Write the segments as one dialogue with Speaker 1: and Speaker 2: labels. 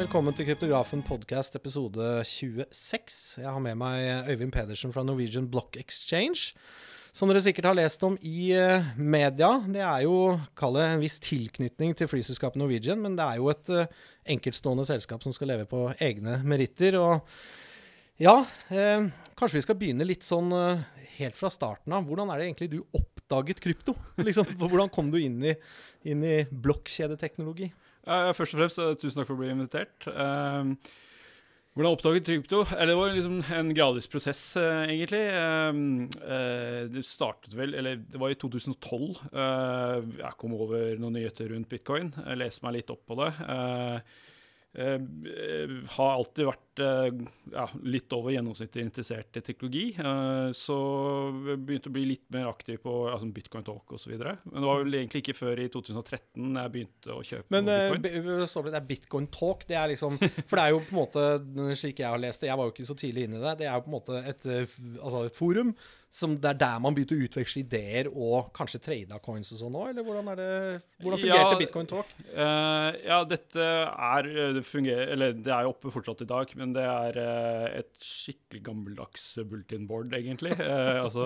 Speaker 1: Velkommen til Kryptografen podcast episode 26. Jeg har med meg Øyvind Pedersen fra Norwegian Block Exchange. Som dere sikkert har lest om i uh, media. Det er jo, kall det en viss tilknytning til flyselskapet Norwegian, men det er jo et uh, enkeltstående selskap som skal leve på egne meritter. Og ja, eh, kanskje vi skal begynne litt sånn helt fra starten av. Hvordan er det egentlig du oppdaget krypto? Liksom, hvordan kom du inn i, inn i blokkjedeteknologi?
Speaker 2: Uh, først og fremst, uh, tusen takk for å bli invitert. Uh, hvordan oppdaget krypto? Eller det var liksom en gradvis prosess, egentlig. det startet vel Eller det var i 2012. jeg kom over noen nyheter rundt bitcoin. Jeg leste meg litt opp på det. Uh, har alltid vært uh, ja, litt over gjennomsnittet interessert i teknologi. Uh, så begynte å bli litt mer aktiv på altså Bitcoin Talk osv. Men det var vel egentlig ikke før i 2013 jeg begynte å kjøpe
Speaker 1: Men bitcoin. det er Bitcoin Talk, det er liksom For det er jo på en måte, slik jeg har lest det, jeg var jo ikke så tidlig inne i det, det er jo på en måte et, altså et forum som det er der man begynte å utveksle ideer og kanskje trada coins og sånn òg, eller hvordan, er det, hvordan fungerte ja, Bitcoin Talk?
Speaker 2: Uh, ja, dette er eh, det fungerer, Eller det er oppe fortsatt i dag, men det er uh, et skikkelig gammeldags bulletin board, egentlig. Uh, altså,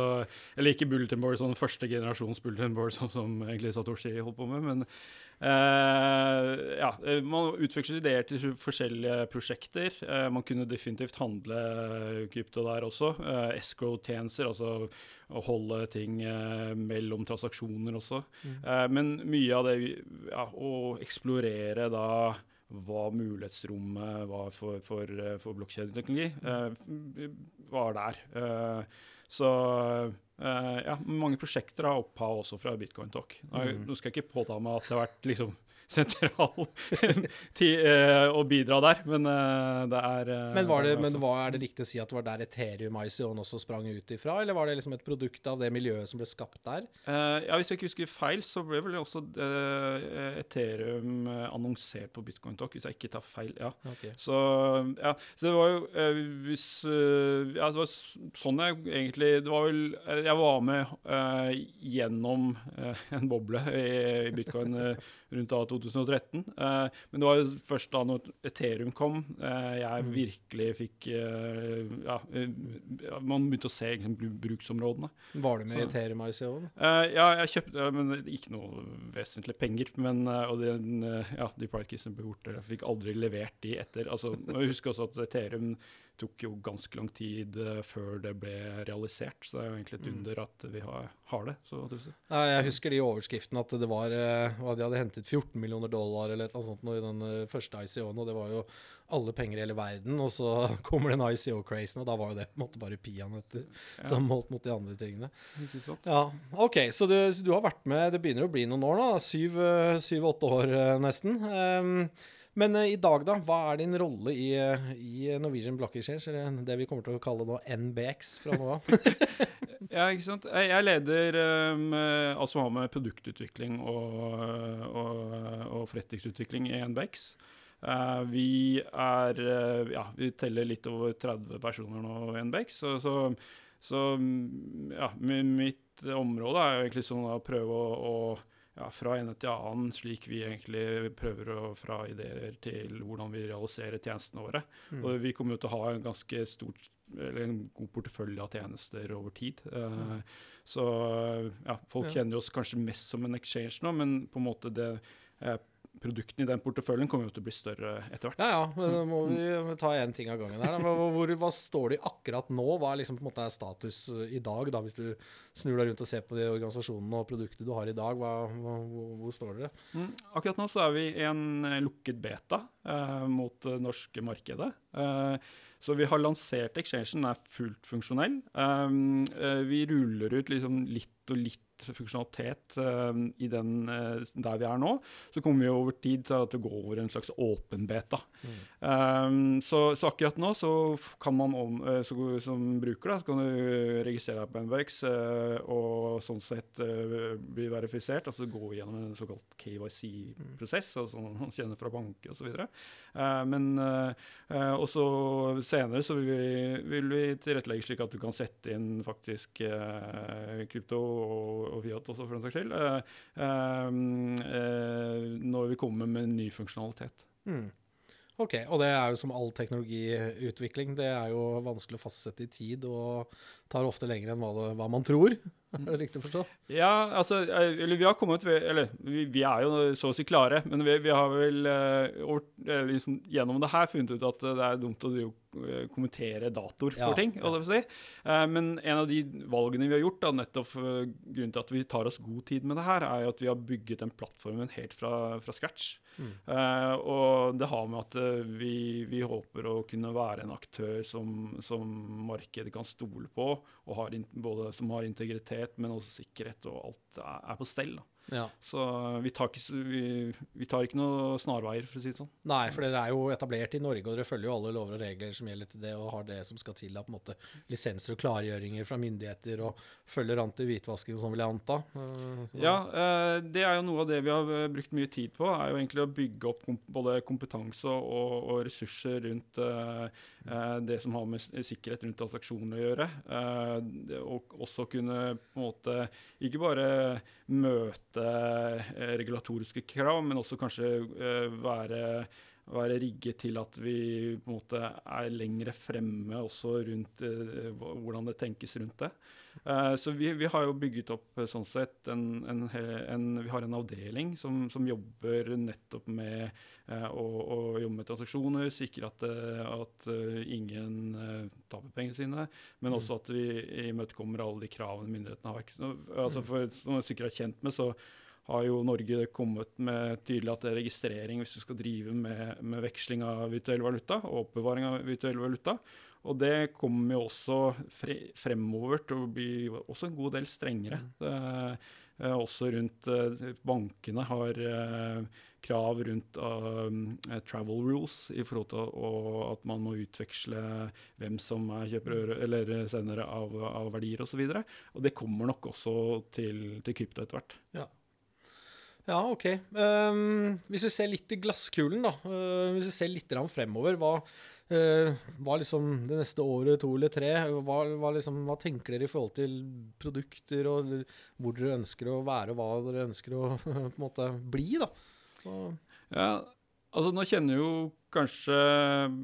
Speaker 2: eller ikke bulletin board, sånn første generasjons bulletin board, sånn som egentlig Satoshi holdt på med, men Uh, ja, man utvekslet ideer til forskjellige prosjekter. Uh, man kunne definitivt handle krypto der også. Uh, Escrow-tjenester, altså å holde ting mellom transaksjoner også. Mm. men mye av det ja, Å eksplorere da hva mulighetsrommet var for, for, for blokkjedeteknologi, var der. så Uh, ja, mange prosjekter har opphav også fra Bitcoin Talk. Nå, mm. nå skal jeg ikke påta meg at det har vært liksom sentral til uh, å bidra der, men uh, det er uh,
Speaker 1: men, var det, men hva er det riktig å si at det var der Ethereum ICO også sprang ut ifra, eller var det liksom et produkt av det miljøet som ble skapt der?
Speaker 2: ja, Hvis jeg ikke husker feil, så ble vel også Ethereum annonsert på Bitcoin Talk, hvis jeg ikke tar feil. ja. Okay. Så, ja, så det var jo hvis, Ja, det var sånn jeg egentlig Det var vel Jeg var med gjennom en boble i, i bitcoin rundt da 2013. Eh, men det var jo først da når Ethereum kom, eh, jeg mm. virkelig fikk eh, ja, Man begynte å se bruksområdene.
Speaker 1: Var du med i Ethereum ICO-en?
Speaker 2: ja, jeg kjøpte men ikke noe vesentlig penger. Men, og den, ja, de pride-kissene ble borte. Jeg fikk aldri levert de etter. altså, Jeg husker også at Ethereum tok jo ganske lang tid uh, før det ble realisert. Så det er jo egentlig et mm. under at vi har, har det. Så,
Speaker 1: jeg husker de overskriftene at det var at De hadde hentet 14 millioner dollar eller noe sånt i den uh, første ICO-en, og det var jo alle penger i hele verden. Og så kommer den ICO-crazen, og da var jo det på en måte bare peanøtter ja. som holdt mot de andre tingene. Ja, OK, så du, så du, har vært med Det begynner å bli noen år nå. Syv-åtte år nesten. Um, men uh, i dag, da? Hva er din rolle i, uh, i Norwegian Block Exchange, eller det vi kommer til å kalle nå NBX fra nå av?
Speaker 2: ja, ikke sant. Jeg, leder um, alt som har med produktutvikling og, og, og forretningsutvikling i NBX. Uh, vi er Ja, vi teller litt over 30 personer nå i NBX. Så, så, så ja, mitt område er jo egentlig sånn å prøve å, å ja, fra ene til annen, slik vi egentlig prøver å fra ideer til hvordan vi realiserer tjenestene våre. Mm. Og vi kommer jo til å ha en ganske stort, eller en god portefølje av tjenester over tid. Uh, Så ja, folk ja. kjenner oss kanskje mest som en exchange nå, men på en måte det uh, produktene i den porteføljen kommer jo til å bli større etter hvert.
Speaker 1: Ja, ja. Men da må vi ta én ting av gangen her. Hvor, hvor, hva står det akkurat nå? Hva er liksom på en måte status i dag, da, hvis du snur deg rundt og ser på de organisasjonene og produktet du har i dag? Hva, hvor, hvor, står dere?
Speaker 2: Mm, akkurat nå så er vi i en eh, lukket beta eh, mot det norske markedet. Eh, så vi har lansert exchangen, den er fullt funksjonell. Uh, vi ruller ut liksom litt og litt funksjonalitet uh, i den uh, der vi er nå. Så kommer vi over tid til at det går over en slags åpen beta. Mm. Um, så, så, akkurat nå så kan man om, uh, så, som bruker da, så kan du registrere deg på NBX og sånn sett bli verifisert. Altså gå gjennom en såkalt KYC-prosess, mm. altså man kjenner fra banker osv. Uh, men også senere så vil vi, vil vi tilrettelegge slik at du kan sette inn faktisk krypto og, og Fiat også, for den saks skyld, uh, uh, når vi kommer med ny funksjonalitet. Mm.
Speaker 1: Ok, Og det er jo som all teknologiutvikling, det er jo vanskelig å fastsette i tid og tar ofte lenger enn hva, det, hva man tror. Er det riktig å forstå?
Speaker 2: Ja, altså eh, Eller vi har kommet ved, Eller vi, vi, er jo så å si klare, men vi, vi har vel uh, liksom, gjennom det her funnet ut at det er dumt å kommentere datoer for ja, ting. Ja. Si. Uh, men en av de valgene vi har gjort, da, nettopp uh, grunnen til at vi tar oss god tid med det her, er jo at vi har bygget den plattformen helt fra, fra scratch. Mm. Og det har med at vi, vi, håper å kunne være en aktør som, som markedet kan stole på, og har både som har integritet, men også sikkerhet, og alt er, på stell. da. Ja. Så vi tar, ikke, vi, vi tar, ikke, noe snarveier, for å si det sånn.
Speaker 1: Nei, for dere er jo etablert i Norge, og dere følger jo alle lover og regler som gjelder til det, og har det som skal til av på en måte lisenser og klargjøringer fra myndigheter, og følger an til hvitvasking, sånn, vil jeg anta?
Speaker 2: Uh, ja, uh, det er jo noe av det vi har uh, brukt mye tid på, er jo egentlig å bygge opp både kompetanse og, og ressurser rundt det som har med sikkerhet rundt attraksjoner å gjøre. og også kunne på en måte ikke bare møte eh, regulatoriske krav, men også kanskje eh, være, være rigget til at vi på en måte er lengre fremme også rundt eh, hvordan det tenkes rundt det. Eh, så vi, vi, har jo bygget opp sånn sett en, en, en, Vi har en avdeling som, som jobber nettopp med eh, å, å, jobbe med transaksjoner, sikre at, at uh, ingen taper pengene sine, men mm. også at vi imøtekommer alle de kravene myndighetene har. Altså for, som du sikkert er kjent med, så har jo Norge kommet med tydelig at det er registrering hvis du skal drive med, med veksling av virtuell valuta og oppbevaring av virtuell valuta. Og det kommer jo også fre fremover til å bli også en god del strengere. Mm. Eh, også rundt eh, Bankene har eh, krav rundt uh, travel rules i forhold til å, at man må utveksle hvem som er kjøper eller sender av, av verdier osv. Og, så og det kommer nok også til, til krypto etter hvert.
Speaker 1: Ja. Ja, OK. Um, hvis vi ser litt i glasskulen, da. Uh, hvis vi ser litt fremover, hva, uh, hva liksom det neste året, to eller tre, hva, hva, liksom, hva, tenker dere i forhold til produkter, og hvor dere ønsker å være, og hva dere ønsker å på en måte bli, da? Så.
Speaker 2: Ja, altså nå kjenner jo kanskje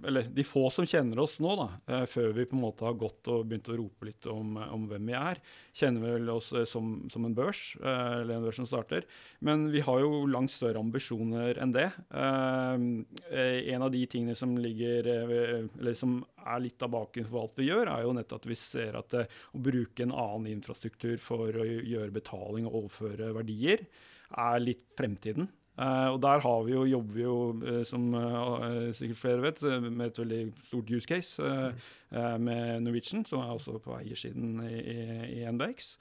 Speaker 2: Eller de få som kjenner oss nå, da, eh, før vi på en måte har gått og begynt å rope litt om, om hvem vi er, kjenner vel oss eh, som, som, en børs, eh, eller en børs som starter. Men vi har jo langt større ambisjoner enn det. En av de tingene som ligger eller som er litt av baken for alt vi gjør, er jo nettopp at vi ser at å bruke en annen infrastruktur for å gjøre betaling og overføre verdier, er litt fremtiden. Uh, og der har vi jo, jobber vi jo, uh, som uh, sikkert flere vet, med et veldig stort use case mm. med Norwegian, som er også på eiersiden i, i, i NBX.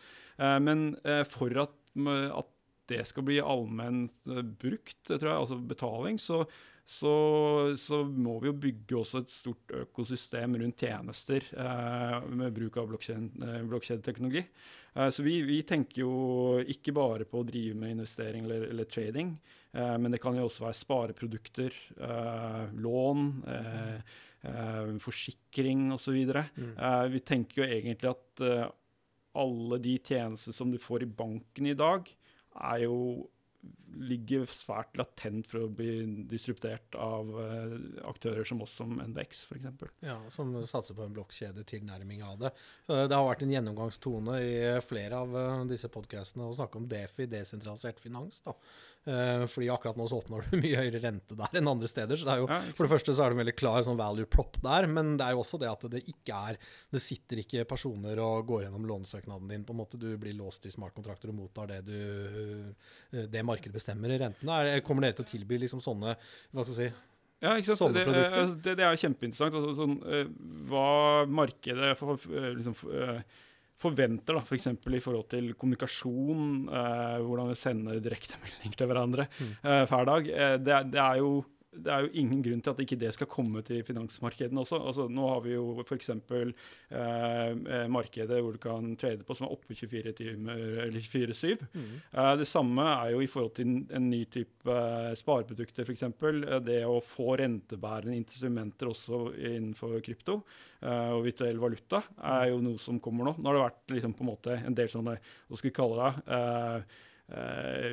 Speaker 2: men for at, at, det skal bli allment brukt, tror jeg, altså betaling, så, så, så, må vi jo bygge også et stort økosystem rundt tjenester med bruk av blokkjedeteknologi. Eh, så vi, vi, tenker jo ikke bare på å drive med investering eller, eller trading, eh, men det kan jo også være spareprodukter, uh, lån, forsikring osv. Mm. vi tenker jo egentlig at alle de tjenester som du får i banken i dag, er jo ligger svært latent for å bli disruptert av uh, aktører som oss, som NBX f.eks.
Speaker 1: Ja, som satser på en blokkjedetilnærming av det. Det har vært en gjennomgangstone i flere av uh, disse podkastene å snakke om DeFi, desentralisert finans. da. Uh, fordi akkurat nå så oppnår du mye høyere rente der enn andre steder. så det er jo, For det første så er det en veldig klar sånn value prop der, men det er jo også det at det ikke er Det sitter ikke personer og går gjennom lånesøknaden din. på en måte Du blir låst i smartkontrakter og mottar det, du, uh, det markedet bestemmer i rentene. Er, kommer dere til å tilby liksom sånne hva skal jeg si,
Speaker 2: ja, ikke sant? Det, produkter? Det, det, er kjempeinteressant. Altså, sånn, hva markedet for, liksom, forventer, da, f.eks. For i forhold til kommunikasjon, eh, hvordan vi sender direktemeldinger til hverandre mm. eh, hver dag. Eh, det, det, er jo det er jo ingen grunn til at ikke det skal komme til finansmarkedene også. Altså, nå har vi jo f.eks. Eh, eh, markedet hvor du kan trade på som er oppe 24 timer, eller 24-7. Mm. Eh, det samme er jo i forhold til en ny type eh, spareprodukter, f.eks. Eh, det å få rentebærende instrumenter også innenfor krypto eh, og virtuell valuta er jo noe som kommer nå. Nå har det vært liksom, på en måte en del sånne, hva skal vi kalle det, eh, eh,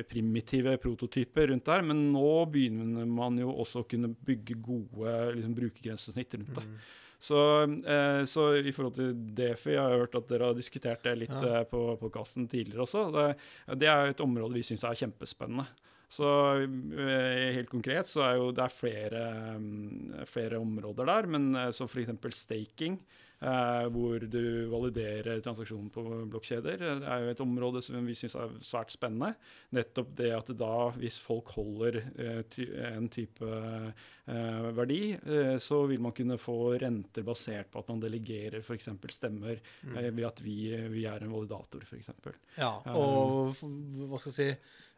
Speaker 2: primitive prototyper rundt der. Men nå begynner man jo også å kunne bygge gode liksom, brukergrensesnitt rundt det.
Speaker 1: Mm.
Speaker 2: Så, eh, så i forhold til Defi, jeg har hørt at dere har diskutert det litt
Speaker 1: Ja.
Speaker 2: eh, på podkasten tidligere også. Det, det er et område vi syns er kjempespennende. Så eh, helt konkret så er jo det er flere, mm, flere områder der, men eh, så f.eks. staking. Eh, hvor du validerer transaksjonen på blokkjeder. Det er jo et område som vi syns er svært spennende. Nettopp det at da, hvis folk holder eh, en type eh, verdi, eh, så vil man kunne få renter basert på at man delegerer f.eks. stemmer
Speaker 1: Mm.
Speaker 2: eh, ved at vi, vi er en validator, f.eks.
Speaker 1: Ja, og hva skal jeg si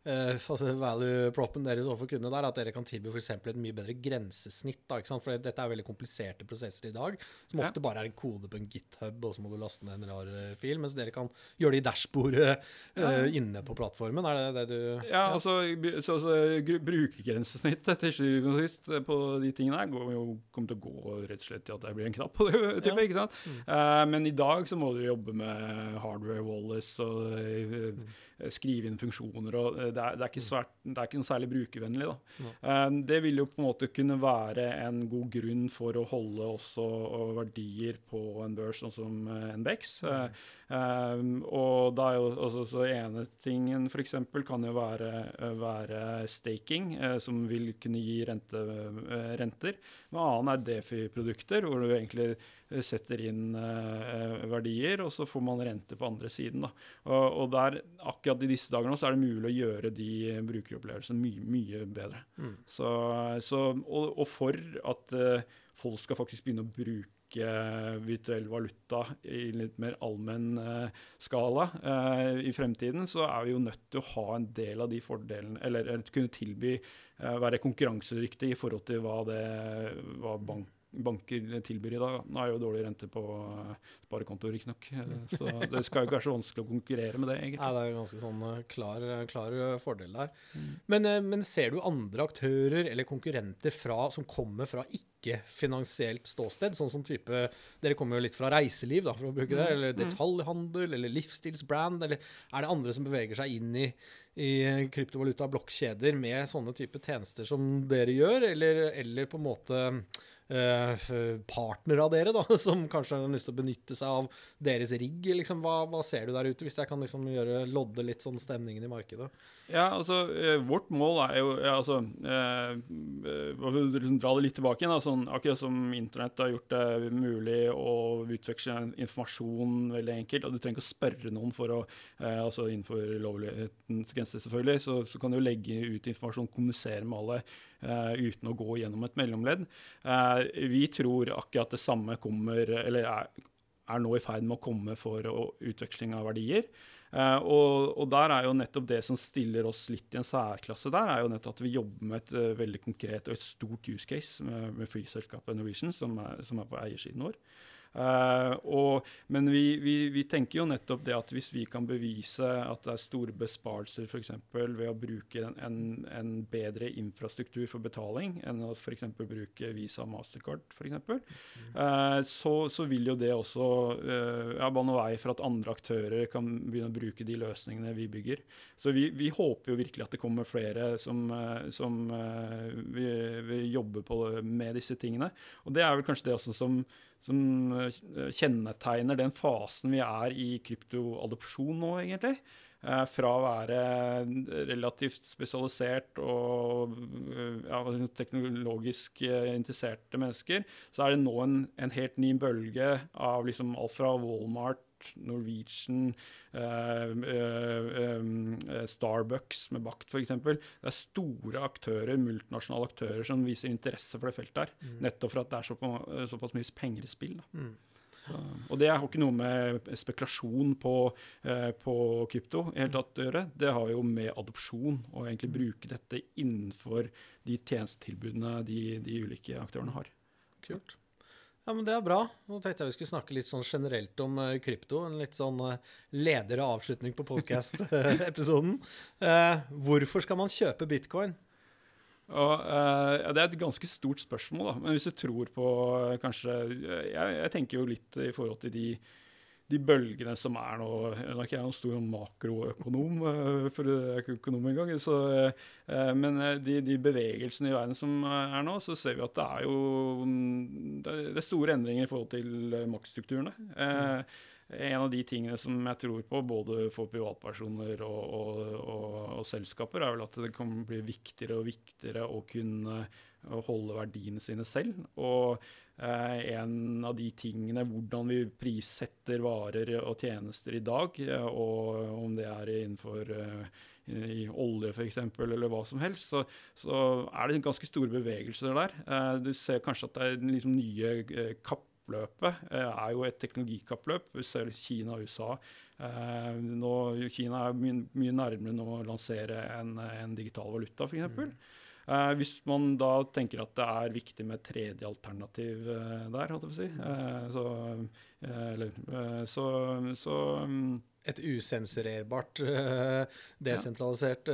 Speaker 1: eh, altså value proppen deres overfor kundene der, at dere kan tilby f.eks. et mye bedre grensesnitt. da, ikke sant? For dette er veldig kompliserte prosesser i dag, som
Speaker 2: Ja.
Speaker 1: ofte bare er en kode på en github, og så må du laste ned en rar eh, fil, mens dere kan gjøre det i dashbordet eh,
Speaker 2: Ja.
Speaker 1: inne på plattformen. Er det det du
Speaker 2: Ja, altså, så, så brukergrensesnittet til syvende og sist eh, på de tingene her går kommer til å gå rett og slett til at det blir en knapp på det. Type,
Speaker 1: Ja.
Speaker 2: ikke sant?
Speaker 1: Mm.
Speaker 2: Uh, men i dag så må du jobbe med hardware Wallace og eh, skrive inn funksjoner. og eh, det, er, det, er ikke svært, det er ikke noe særlig brukervennlig. da. Eh, det vil jo på en måte kunne være en god grunn for å holde også eh, verdier på en børs sånn som eh, NBX. Eh, og da er jo også så ene tingen f.eks. kan jo være, eh, være staking, eh, som vil kunne gi rente, eh, renter. Noe annet er Defi-produkter, hvor du egentlig eh, setter inn eh, verdier, og så får man rente på andre siden. Da. Og, der, akkurat i disse dager nå så er det mulig å gjøre de brukeropplevelsene mye, mye bedre.
Speaker 1: Mm.
Speaker 2: Så, så, og, og for at eh, folk skal faktisk begynne å bruke virtuell valuta i litt mer allmenn eh, skala eh, i fremtiden, så er vi jo nødt til å ha en del av de fordelene Eller, eller kunne tilby eh, Være konkurransedyktig i forhold til hva, det, hva bank, banker tilbyr i dag. Nå er jo dårlig rente på uh, sparekonto, riktignok. Uh, så det skal jo ikke være så vanskelig å konkurrere med det, egentlig.
Speaker 1: Nei, det er jo ganske sånn eh, klar, klar eh, fordel der.
Speaker 2: Mm.
Speaker 1: Men, eh, men ser du andre aktører eller konkurrenter fra, som kommer fra ikke-finansielt ståsted? Sånn som type Dere kommer jo litt fra reiseliv, da, for å bruke det.
Speaker 2: Mm.
Speaker 1: Eller detaljhandel, eller livsstilsbrand. Eller er det andre som beveger seg inn i, i kryptovaluta og blokkjeder med sånne type tjenester som dere gjør, eller, eller på en måte eh, partnere av dere, da, som kanskje har lyst til å benytte seg av deres rigg? Liksom, hva, hva ser du der ute, hvis jeg kan liksom gjøre, lodde litt sånn stemningen i markedet?
Speaker 2: Ja, altså, eh, vårt mål er jo ja, altså, eh, eh, liksom dra det litt tilbake igjen, sånn, akkurat som internett har gjort det mulig å utveksle informasjon veldig enkelt, og du trenger ikke å spørre noen for å, eh, altså innenfor lovlighetens grenser selvfølgelig, så, så kan du legge ut informasjon, kommunisere med alle eh, uten å gå gjennom et mellomledd. Eh, vi tror akkurat det samme kommer, eller er, er nå i ferd med å komme for å, utveksling av verdier. Eh, og, og, der er jo nettopp det som stiller oss litt i en særklasse der, er jo nettopp at vi jobber med et uh, veldig konkret og et stort use case med, med flyselskapet Norwegian, som er, som er på eiersiden vår. Uh, og, men vi, vi, vi, tenker jo nettopp det at hvis vi kan bevise at det er store besparelser f.eks. ved å bruke en, en, en, bedre infrastruktur for betaling enn å f.eks. bruke Visa og Mastercard, f.eks., mm. uh, så, så, vil jo det også uh, ja, bane vei for at andre aktører kan begynne å bruke de løsningene vi bygger. Så vi, vi håper jo virkelig at det kommer flere som, som vil, vil jobbe med disse tingene. Og det er vel kanskje det også som som kjennetegner den fasen vi er i kryptoadopsjon nå, egentlig. Eh, fra å være relativt spesialisert og ja, teknologisk interesserte mennesker, så er det nå en, en helt ny bølge av liksom alt fra Walmart Norwegian, eh, eh, Starbucks med Bakt f.eks. Det er store aktører, multinasjonale aktører som viser interesse for det feltet her. Mm. Nettopp for at det er såpass, såpass mye penger i spill. Mm. Så, og det har ikke noe med spekulasjon på, uh, på krypto i hele tatt å gjøre. Det har jo med adopsjon og egentlig bruke dette innenfor de tjenestetilbudene de, de ulike aktørene har.
Speaker 1: Kult. Ja, men Det er bra. Nå tenkte jeg vi skulle snakke litt sånn generelt om uh, krypto. En litt sånn uh, ledere avslutning på podcast-episoden. Uh, hvorfor skal man kjøpe bitcoin?
Speaker 2: Og, ja, det er et ganske stort spørsmål, da. Men hvis du tror på kanskje jeg, jeg, tenker jo litt i forhold til de, de bølgene som er nå Nå er ikke jeg noen stor makroøkonom, uh, for jeg er ikke økonom engang. Så, uh, men de, de, bevegelsene i verden som er nå, så ser vi at det er jo mm, det er store endringer i forhold til maktstrukturene. Mm. En av de tingene som jeg tror på, både for privatpersoner og, og, og, og selskaper, er vel at det kan bli viktigere og viktigere å kunne holde verdiene sine selv. Og Eh, en av de tingene, hvordan vi prissetter varer og tjenester i dag, eh, og om det er innenfor eh, i olje f.eks., eller hva som helst, så, så, er det ganske store bevegelser der. Du ser kanskje at det er liksom nye kappløpet er jo et teknologikappløp. Vi ser Kina og USA. Nå, Kina er mye, mye nærmere nå å lansere en, en digital valuta, f.eks. Mm. Uh, hvis man da tenker at det er viktig med tredje alternativ eh, der, holdt jeg på å si, eh, så, eller, så, så um,
Speaker 1: et usensurerbart, desentralisert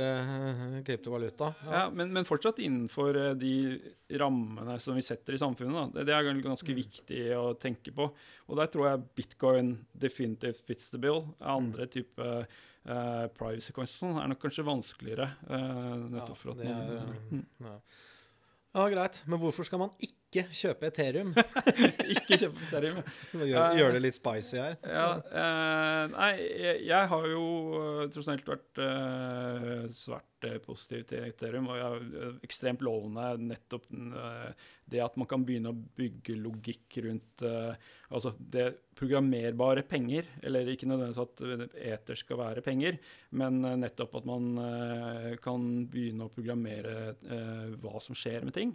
Speaker 1: kryptovaluta.
Speaker 2: Ja, ja men, men, fortsatt innenfor de rammene som vi setter i samfunnet. Det, det, er ganske mm. viktig å tenke på. Og der tror jeg bitcoin definitivt fits the bill. Andre mm. Uh, privacy coins sånn er nok kanskje vanskeligere. Uh, nettopp for at
Speaker 1: det man, uh, ja. ja, greit. Men hvorfor skal man ikke kjøpe Ethereum?
Speaker 2: ikke kjøpe Ethereum.
Speaker 1: gjør, gjør, det litt spicy her.
Speaker 2: Ja, nei, jeg, jeg, har jo tross alt vært svært positiv til Ethereum, og jeg er ekstremt lovende nettopp det at man kan begynne å bygge logikk rundt altså det programmerbare penger, eller ikke nødvendigvis at eter skal være penger, men eh, nettopp at man uh, kan begynne å programmere hva som skjer med ting,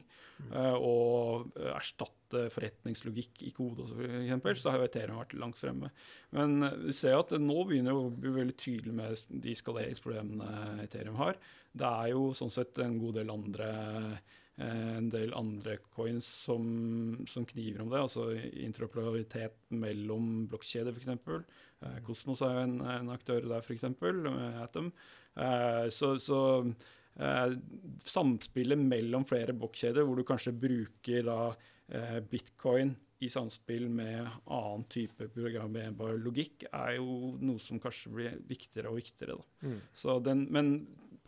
Speaker 2: uh, og erstatte forretningslogikk i kode f.eks., så har jo Ethereum vært langt fremme. Men vi ser at nå begynner det å bli veldig tydelig med de skaleringsproblemene Ethereum har. Det er jo sånn sett en god del andre Eh, en del andre coins som, som, kniver om det, altså interoperabilitet mellom blokkjeder f.eks. Eh, Kosmos er jo en, en aktør der, f.eks., med Atom. Eh, så, så eh, samspillet mellom flere blokkjeder, hvor du kanskje bruker da eh, bitcoin i samspill med annen type programmerbar logikk, er jo noe som kanskje blir viktigere og viktigere. Mm. Den, men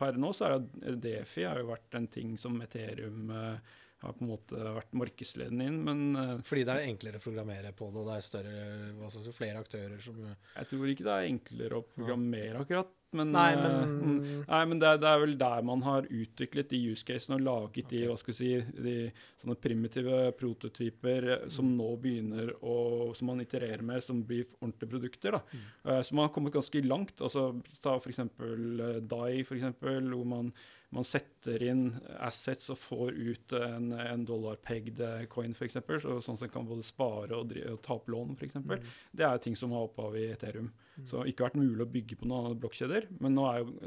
Speaker 2: per nå så er Defi har jo vært en ting som Ethereum uh, har på en måte vært markedsledende inn, men uh,
Speaker 1: Fordi det er enklere å programmere på det, og det er større, altså flere aktører som
Speaker 2: Jeg tror ikke det er enklere å programmere akkurat, men,
Speaker 1: nei, men,
Speaker 2: uh, nei, men det, det, er, vel der man har utviklet de use casene og laget okay. de, hva skal si, de sånne primitive prototyper som mm. nå begynner å Som man itererer med, som blir ordentlige produkter. da. Mm. Uh, så man har kommet ganske langt. altså Ta f.eks. Uh, DAI, for eksempel, hvor man man setter inn assets og får ut en, en dollar-pegged coin, f.eks., så, sånn en kan både spare og, og ta opp lån, f.eks. Mm. Det er ting som har opphav i Ethereum. Mm. Så ikke vært mulig å bygge på noen blokkjeder, men,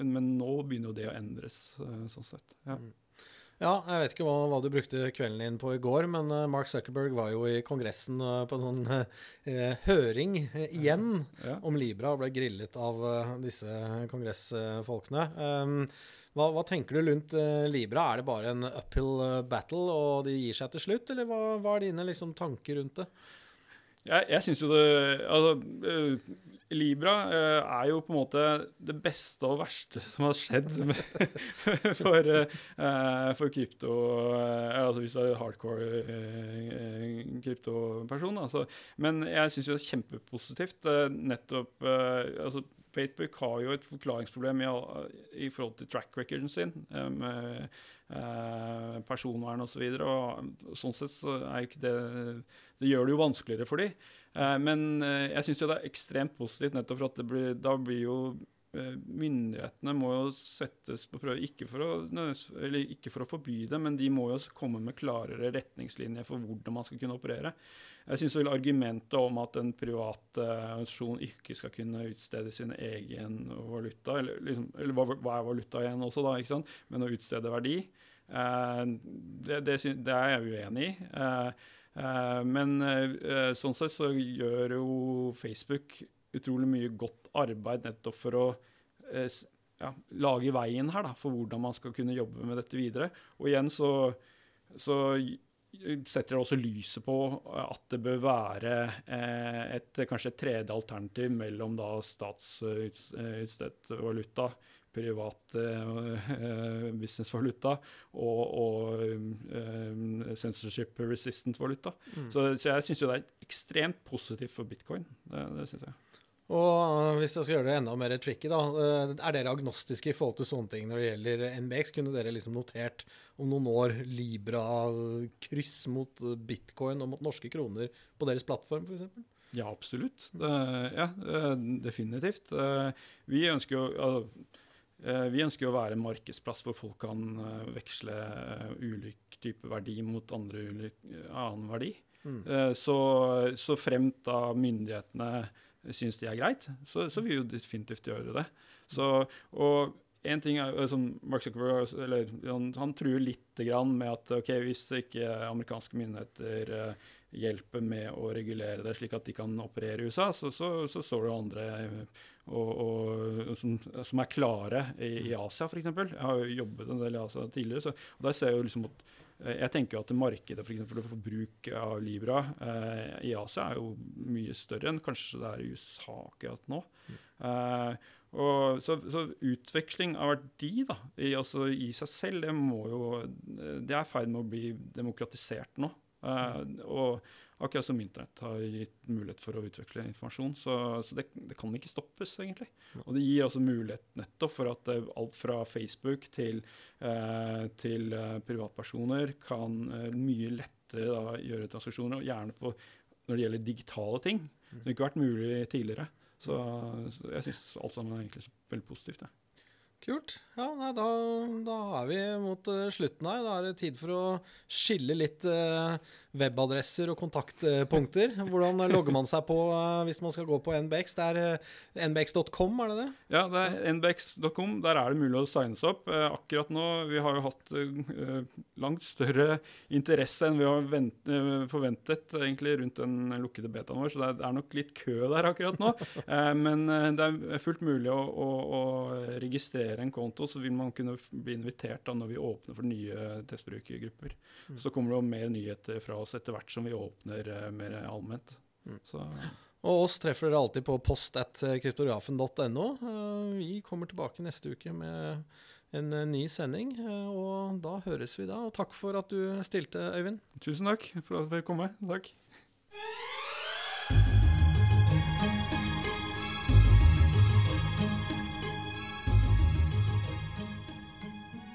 Speaker 2: men, nå begynner jo det å endres. Eh, sånn sett. Ja. Mm.
Speaker 1: Ja, jeg vet ikke hva, hva, du brukte kvelden din på i går, men uh, Mark Zuckerberg var jo i Kongressen uh, på en sånn uh, høring igjen ja. om Libra og ble grillet av disse kongressfolkene. Um, hva, hva, tenker du rundt uh, Libra? Er det bare en uphill uh, battle, og de gir seg til slutt, eller hva, hva er dine liksom, tanker rundt det?
Speaker 2: Jeg, jeg syns jo det Altså, uh, Libra er jo på en måte det beste og verste som har skjedd for, for krypto Altså hvis du er hardcore kryptoperson. Altså. Men jeg syns jo det er kjempepositivt nettopp altså Facebook har jo et forklaringsproblem i, i forhold til track recorden sin eh, med eh, personvern osv. Så og sånn sett så er ikke det Det gjør det jo vanskeligere for dem. Eh, men eh, jeg syns jo det er ekstremt positivt nettopp for at blir, da blir jo Myndighetene må jo settes på prøve, ikke for, å, ikke for å forby det, men de må jo komme med klarere retningslinjer for hvordan man skal kunne operere. Jeg syns argumentet om at en privat uh, organisasjon ikke skal kunne utstede sin egen valuta, eller, liksom, eller hva, er valuta igjen også, da, ikke sant? men å utstede verdi, uh, det, det, det, er jeg uenig i. Men sånn sett så gjør jo Facebook utrolig mye godt arbeid nettopp for å ja, lage veien her da, for hvordan man skal kunne jobbe med dette videre. Og igjen så, så setter også lyset på at det bør være eh, et, kanskje et tredje alternativ mellom da statsutstedt valuta, privat eh, businessvaluta og, og eh, censorship resistant valuta.
Speaker 1: Mm.
Speaker 2: Så, så jeg syns jo det er ekstremt positivt for bitcoin. Det, det synes jeg.
Speaker 1: Og hvis jeg skal gjøre det enda mer tricky, da. eh, Er dere agnostiske i forhold til sånne ting når det gjelder NBX? Kunne dere liksom notert om noen år Libra-kryss mot bitcoin og mot norske kroner på deres plattform, f.eks.?
Speaker 2: Ja, absolutt. Det, ja, eh, definitivt. Eh, Vi ønsker jo altså, vi ønsker å være en markedsplass hvor folk kan veksle ulik type verdi mot andre ulik, annen verdi.
Speaker 1: Mm.
Speaker 2: Så, så fremt da myndighetene syns de er greit, så, så vil jo definitivt gjøre det. Så, og en ting er som Mark Zuckerberg eller, han, han truer litt med at ok, hvis ikke amerikanske myndigheter eh, hjelper med å regulere det slik at de kan operere i USA, så, så, så står det andre eh, og, og, som, som er klare i, i Asia, f.eks. Jeg har jo jobbet en del i Asia tidligere, så og der ser jeg jo liksom at eh, jeg tenker jo at markedet for, eksempel, for bruk av Libra eh, i Asia er jo mye større enn kanskje det er i USA akkurat nå. Eh, og så, så utveksling av verdi da, i, altså, i seg selv, det jo Det er i ferd med å bli demokratisert nå. Eh, og akkurat som internett har gitt mulighet for å utveksle informasjon, så, så det, det kan ikke stoppes, egentlig. Og det gir også mulighet nettopp for at eh, alt fra Facebook til, eh, til privatpersoner kan mye lettere da, gjøre transaksjoner, og gjerne på når det gjelder digitale ting, som ikke har vært mulig tidligere. Så, så jeg syns alt sammen er egentlig veldig positivt. Ja.
Speaker 1: Kult. Ja, nei, da, da er vi mot eh, slutten her. Da er det tid for å skille litt eh, webadresser og kontaktpunkter. Hvordan logger man seg på eh, hvis man skal gå på NBX? Det er eh, nbx.com, er det det?
Speaker 2: Ja, det er nbx.com. Der er det mulig å signes opp. Eh, akkurat nå, Vi har jo hatt langt større interesse enn vi har vent, forventet egentlig rundt den lukkede betaen vår, så det er, nok litt kø der akkurat nå. Men det er fullt mulig å, å, å registrere en konto, så vil man kunne bli invitert da når vi åpner for nye testbrukergrupper.
Speaker 1: Mm.
Speaker 2: Så kommer det jo mer nyheter fra oss etter hvert som vi åpner eh, mer allment.
Speaker 1: Mm.
Speaker 2: Så
Speaker 1: Og oss treffer dere alltid på post at kryptografen.no. Eh, Vi kommer tilbake neste uke med en eh, ny sending, og da høres vi da. Og takk for at du stilte, Øyvind.
Speaker 2: tusen takk for at jeg kom med. Takk.